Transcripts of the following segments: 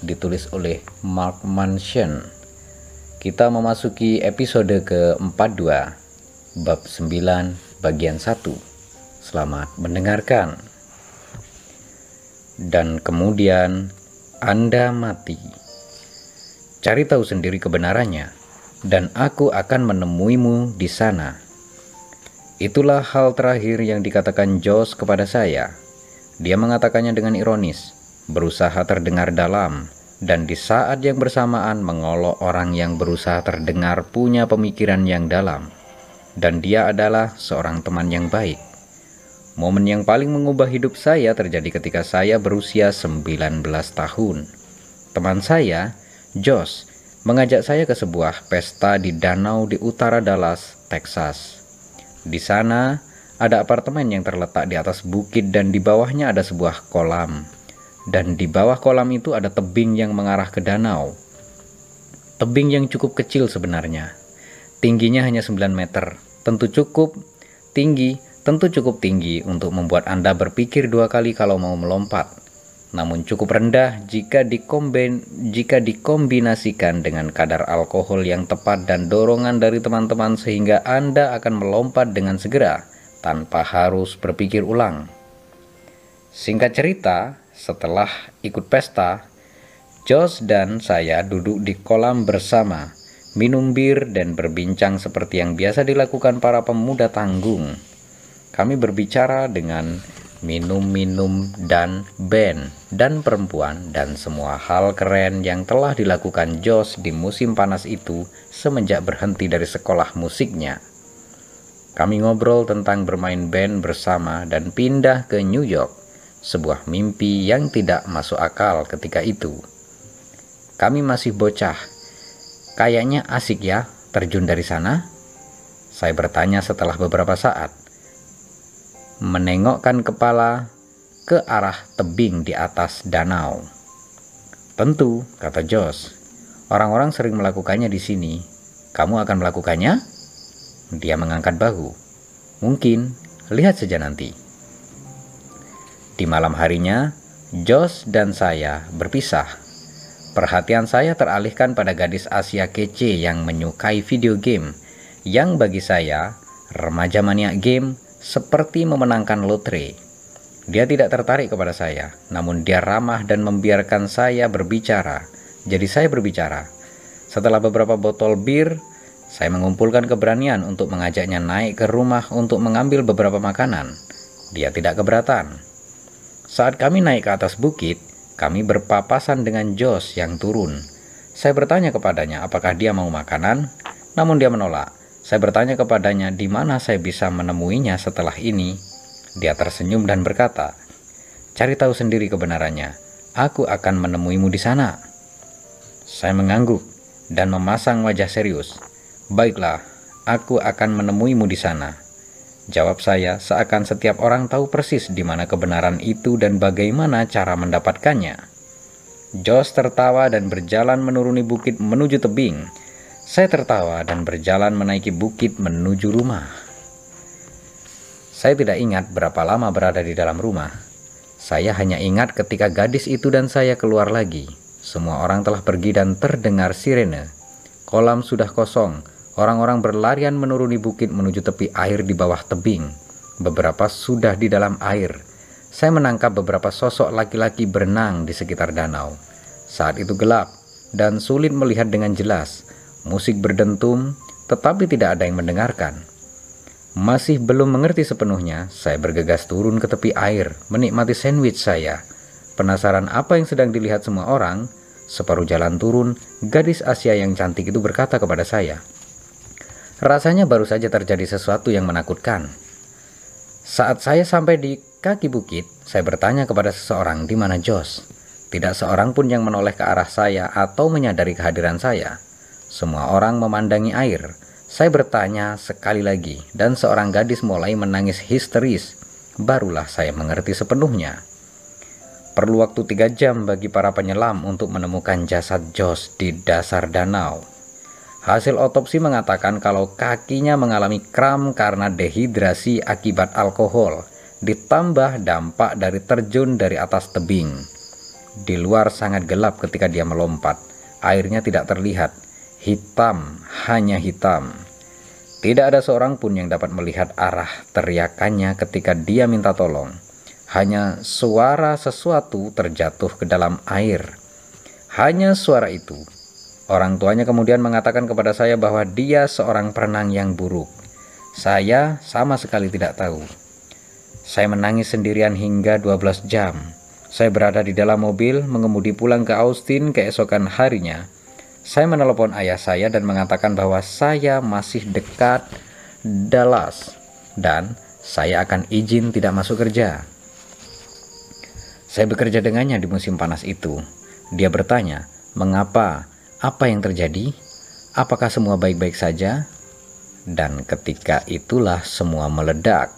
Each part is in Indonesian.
ditulis oleh Mark Manson. Kita memasuki episode ke-42 bab 9 bagian 1. Selamat mendengarkan. Dan kemudian Anda mati. Cari tahu sendiri kebenarannya dan aku akan menemuimu di sana. Itulah hal terakhir yang dikatakan Josh kepada saya dia mengatakannya dengan ironis, berusaha terdengar dalam, dan di saat yang bersamaan mengolok orang yang berusaha terdengar punya pemikiran yang dalam. Dan dia adalah seorang teman yang baik. Momen yang paling mengubah hidup saya terjadi ketika saya berusia 19 tahun. Teman saya, Josh, mengajak saya ke sebuah pesta di danau di utara Dallas, Texas. Di sana, ada apartemen yang terletak di atas bukit dan di bawahnya ada sebuah kolam. Dan di bawah kolam itu ada tebing yang mengarah ke danau. Tebing yang cukup kecil sebenarnya. Tingginya hanya 9 meter. Tentu cukup tinggi, tentu cukup tinggi untuk membuat Anda berpikir dua kali kalau mau melompat. Namun cukup rendah jika dikombin, jika dikombinasikan dengan kadar alkohol yang tepat dan dorongan dari teman-teman sehingga Anda akan melompat dengan segera tanpa harus berpikir ulang. Singkat cerita, setelah ikut pesta, Josh dan saya duduk di kolam bersama, minum bir dan berbincang seperti yang biasa dilakukan para pemuda tanggung. Kami berbicara dengan minum-minum dan band dan perempuan dan semua hal keren yang telah dilakukan Josh di musim panas itu semenjak berhenti dari sekolah musiknya. Kami ngobrol tentang bermain band bersama dan pindah ke New York, sebuah mimpi yang tidak masuk akal ketika itu. Kami masih bocah. Kayaknya asik ya terjun dari sana? Saya bertanya setelah beberapa saat. Menengokkan kepala ke arah tebing di atas danau. Tentu, kata Josh. Orang-orang sering melakukannya di sini. Kamu akan melakukannya? Dia mengangkat bahu. Mungkin, lihat saja nanti. Di malam harinya, Josh dan saya berpisah. Perhatian saya teralihkan pada gadis Asia kece yang menyukai video game, yang bagi saya, remaja maniak game, seperti memenangkan lotre. Dia tidak tertarik kepada saya, namun dia ramah dan membiarkan saya berbicara. Jadi saya berbicara. Setelah beberapa botol bir, saya mengumpulkan keberanian untuk mengajaknya naik ke rumah untuk mengambil beberapa makanan. Dia tidak keberatan. Saat kami naik ke atas bukit, kami berpapasan dengan Josh yang turun. Saya bertanya kepadanya apakah dia mau makanan, namun dia menolak. Saya bertanya kepadanya di mana saya bisa menemuinya setelah ini. Dia tersenyum dan berkata, "Cari tahu sendiri kebenarannya. Aku akan menemuimu di sana." Saya mengangguk dan memasang wajah serius. Baiklah, aku akan menemuimu di sana. Jawab saya, seakan setiap orang tahu persis di mana kebenaran itu dan bagaimana cara mendapatkannya. Josh tertawa dan berjalan menuruni bukit menuju tebing. Saya tertawa dan berjalan menaiki bukit menuju rumah. Saya tidak ingat berapa lama berada di dalam rumah. Saya hanya ingat ketika gadis itu dan saya keluar lagi. Semua orang telah pergi dan terdengar sirene. Kolam sudah kosong Orang-orang berlarian menuruni bukit menuju tepi air di bawah tebing. Beberapa sudah di dalam air. Saya menangkap beberapa sosok laki-laki berenang di sekitar danau. Saat itu gelap, dan sulit melihat dengan jelas. Musik berdentum, tetapi tidak ada yang mendengarkan. Masih belum mengerti sepenuhnya, saya bergegas turun ke tepi air, menikmati sandwich saya. Penasaran apa yang sedang dilihat semua orang, separuh jalan turun, gadis Asia yang cantik itu berkata kepada saya, Rasanya baru saja terjadi sesuatu yang menakutkan. Saat saya sampai di kaki bukit, saya bertanya kepada seseorang di mana Jos. Tidak seorang pun yang menoleh ke arah saya atau menyadari kehadiran saya. Semua orang memandangi air. Saya bertanya sekali lagi, dan seorang gadis mulai menangis histeris. Barulah saya mengerti sepenuhnya. Perlu waktu tiga jam bagi para penyelam untuk menemukan jasad Jos di dasar danau. Hasil otopsi mengatakan kalau kakinya mengalami kram karena dehidrasi akibat alkohol, ditambah dampak dari terjun dari atas tebing. Di luar sangat gelap ketika dia melompat. Airnya tidak terlihat. Hitam, hanya hitam. Tidak ada seorang pun yang dapat melihat arah teriakannya ketika dia minta tolong. Hanya suara sesuatu terjatuh ke dalam air. Hanya suara itu. Orang tuanya kemudian mengatakan kepada saya bahwa dia seorang perenang yang buruk. Saya sama sekali tidak tahu. Saya menangis sendirian hingga 12 jam. Saya berada di dalam mobil mengemudi pulang ke Austin keesokan harinya. Saya menelepon ayah saya dan mengatakan bahwa saya masih dekat Dallas dan saya akan izin tidak masuk kerja. Saya bekerja dengannya di musim panas itu. Dia bertanya, "Mengapa? Apa yang terjadi? Apakah semua baik-baik saja?" Dan ketika itulah semua meledak.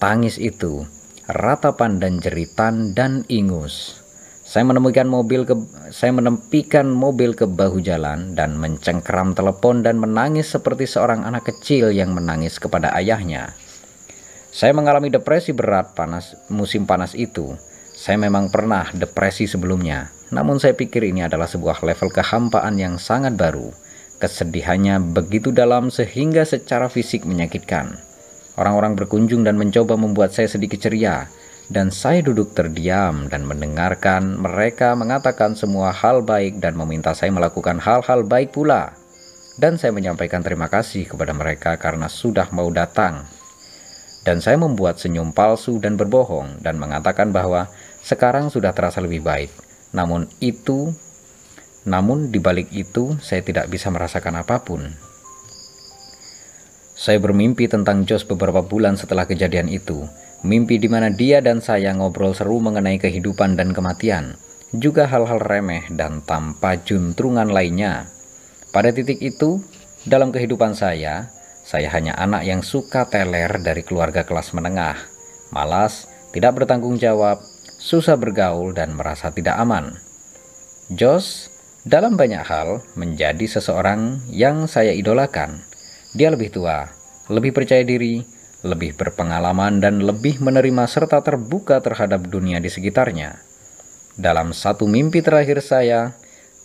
Tangis itu ratapan dan jeritan dan ingus. Saya menemukan mobil ke saya menempikan mobil ke bahu jalan dan mencengkeram telepon dan menangis seperti seorang anak kecil yang menangis kepada ayahnya. Saya mengalami depresi berat panas musim panas itu. Saya memang pernah depresi sebelumnya, namun saya pikir ini adalah sebuah level kehampaan yang sangat baru. Kesedihannya begitu dalam sehingga secara fisik menyakitkan. Orang-orang berkunjung dan mencoba membuat saya sedikit ceria, dan saya duduk terdiam dan mendengarkan mereka mengatakan semua hal baik dan meminta saya melakukan hal-hal baik pula. Dan saya menyampaikan terima kasih kepada mereka karena sudah mau datang. Dan saya membuat senyum palsu dan berbohong dan mengatakan bahwa sekarang sudah terasa lebih baik. Namun itu, namun di balik itu saya tidak bisa merasakan apa pun. Saya bermimpi tentang Jos beberapa bulan setelah kejadian itu. Mimpi di mana dia dan saya ngobrol seru mengenai kehidupan dan kematian. Juga hal-hal remeh dan tanpa juntrungan lainnya. Pada titik itu, dalam kehidupan saya, saya hanya anak yang suka teler dari keluarga kelas menengah. Malas, tidak bertanggung jawab, susah bergaul dan merasa tidak aman. Jos, dalam banyak hal, menjadi seseorang yang saya idolakan dia lebih tua, lebih percaya diri, lebih berpengalaman dan lebih menerima serta terbuka terhadap dunia di sekitarnya. Dalam satu mimpi terakhir saya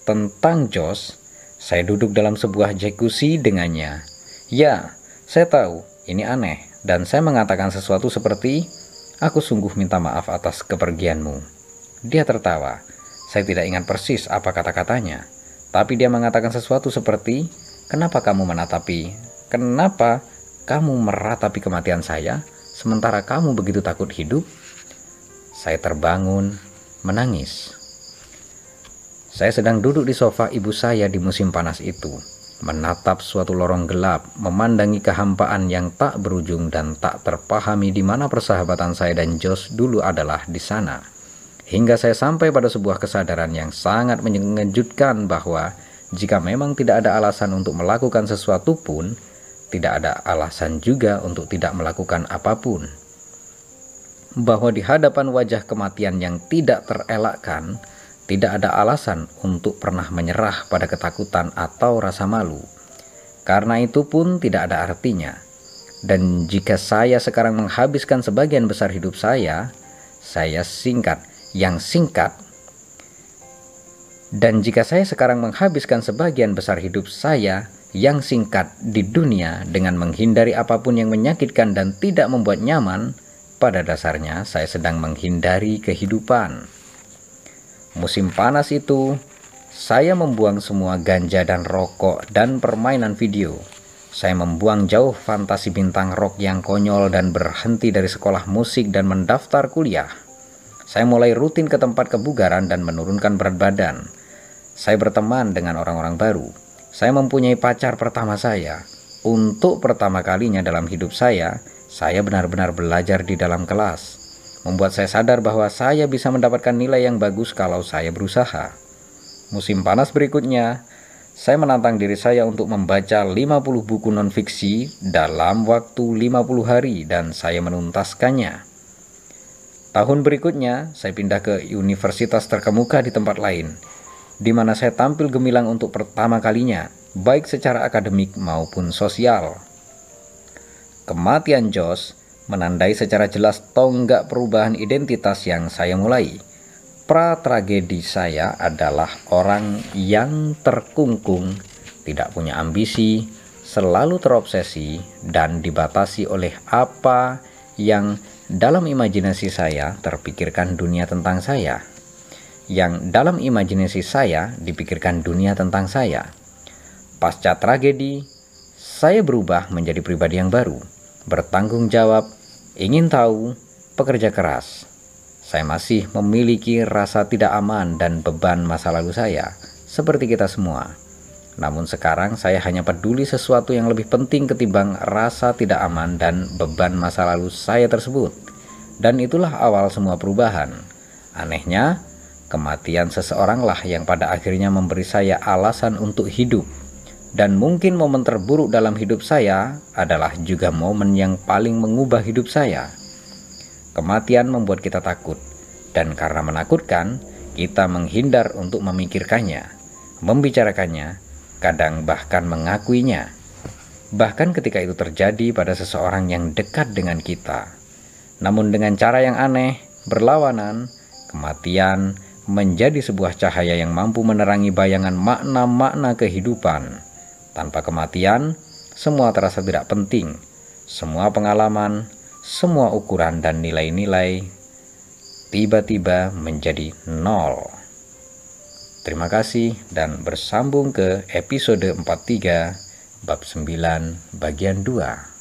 tentang Jos, saya duduk dalam sebuah jacuzzi dengannya. Ya, saya tahu ini aneh dan saya mengatakan sesuatu seperti, Aku sungguh minta maaf atas kepergianmu. Dia tertawa. Saya tidak ingat persis apa kata-katanya. Tapi dia mengatakan sesuatu seperti, Kenapa kamu menatapi Kenapa kamu meratapi kematian saya, sementara kamu begitu takut hidup? Saya terbangun, menangis. Saya sedang duduk di sofa ibu saya di musim panas itu, menatap suatu lorong gelap, memandangi kehampaan yang tak berujung dan tak terpahami di mana persahabatan saya dan Jos dulu adalah di sana. Hingga saya sampai pada sebuah kesadaran yang sangat mengejutkan bahwa jika memang tidak ada alasan untuk melakukan sesuatu pun, tidak ada alasan juga untuk tidak melakukan apa pun. Bahwa di hadapan wajah kematian yang tidak terelakkan, tidak ada alasan untuk pernah menyerah pada ketakutan atau rasa malu. Karena itu pun tidak ada artinya. Dan jika saya sekarang menghabiskan sebagian besar hidup saya, saya singkat, yang singkat dan jika saya sekarang menghabiskan sebagian besar hidup saya yang singkat di dunia dengan menghindari apa pun yang menyakitkan dan tidak membuat nyaman, pada dasarnya saya sedang menghindari kehidupan. Musim panas itu, saya membuang semua ganja dan rokok dan permainan video. Saya membuang jauh fantasi bintang rock yang konyol dan berhenti dari sekolah musik dan mendaftar kuliah. Saya mulai rutin ke tempat kebugaran dan menurunkan berat badan. Saya berteman dengan orang-orang baru. Saya mempunyai pacar pertama saya. Untuk pertama kalinya dalam hidup saya, saya benar-benar belajar di dalam kelas membuat saya sadar bahwa saya bisa mendapatkan nilai yang bagus kalau saya berusaha. Musim panas berikutnya, saya menantang diri saya untuk membaca 50 buku non-fiksi dalam waktu 50 hari dan saya menuntaskannya. Tahun berikutnya, saya pindah ke universitas terkemuka di tempat lain, di mana saya tampil gemilang untuk pertama kalinya, baik secara akademik maupun sosial. Kematian Josh menandai secara jelas tonggak perubahan identitas yang saya mulai. Pra tragedi saya adalah orang yang terkungkung, tidak punya ambisi, selalu terobsesi, dan dibatasi oleh apa yang dalam imajinasi saya terpikirkan dunia tentang saya. Yang dalam imajinasi saya dipikirkan dunia tentang saya. Pasca tragedi, saya berubah menjadi pribadi yang baru, bertanggung jawab, ingin tahu, pekerja keras. Saya masih memiliki rasa tidak aman dan beban masa lalu saya, seperti kita semua. Namun sekarang saya hanya peduli sesuatu yang lebih penting ketimbang rasa tidak aman dan beban masa lalu saya tersebut. Dan itulah awal semua perubahan. Anehnya, kematian seseoranglah yang pada akhirnya memberi saya alasan untuk hidup dan mungkin momen terburuk dalam hidup saya adalah juga momen yang paling mengubah hidup saya. Kematian membuat kita takut, dan karena menakutkan, kita menghindar untuk memikirkannya, membicarakannya, kadang bahkan mengakuinya. Bahkan ketika itu terjadi pada seseorang yang dekat dengan kita. Namun dengan cara yang aneh, berlawanan, kematian menjadi sebuah cahaya yang mampu menerangi bayangan makna-makna kehidupan tanpa kematian, semua terasa tidak penting. Semua pengalaman, semua ukuran dan nilai-nilai tiba-tiba menjadi nol. Terima kasih dan bersambung ke episode 43 bab 9 bagian 2.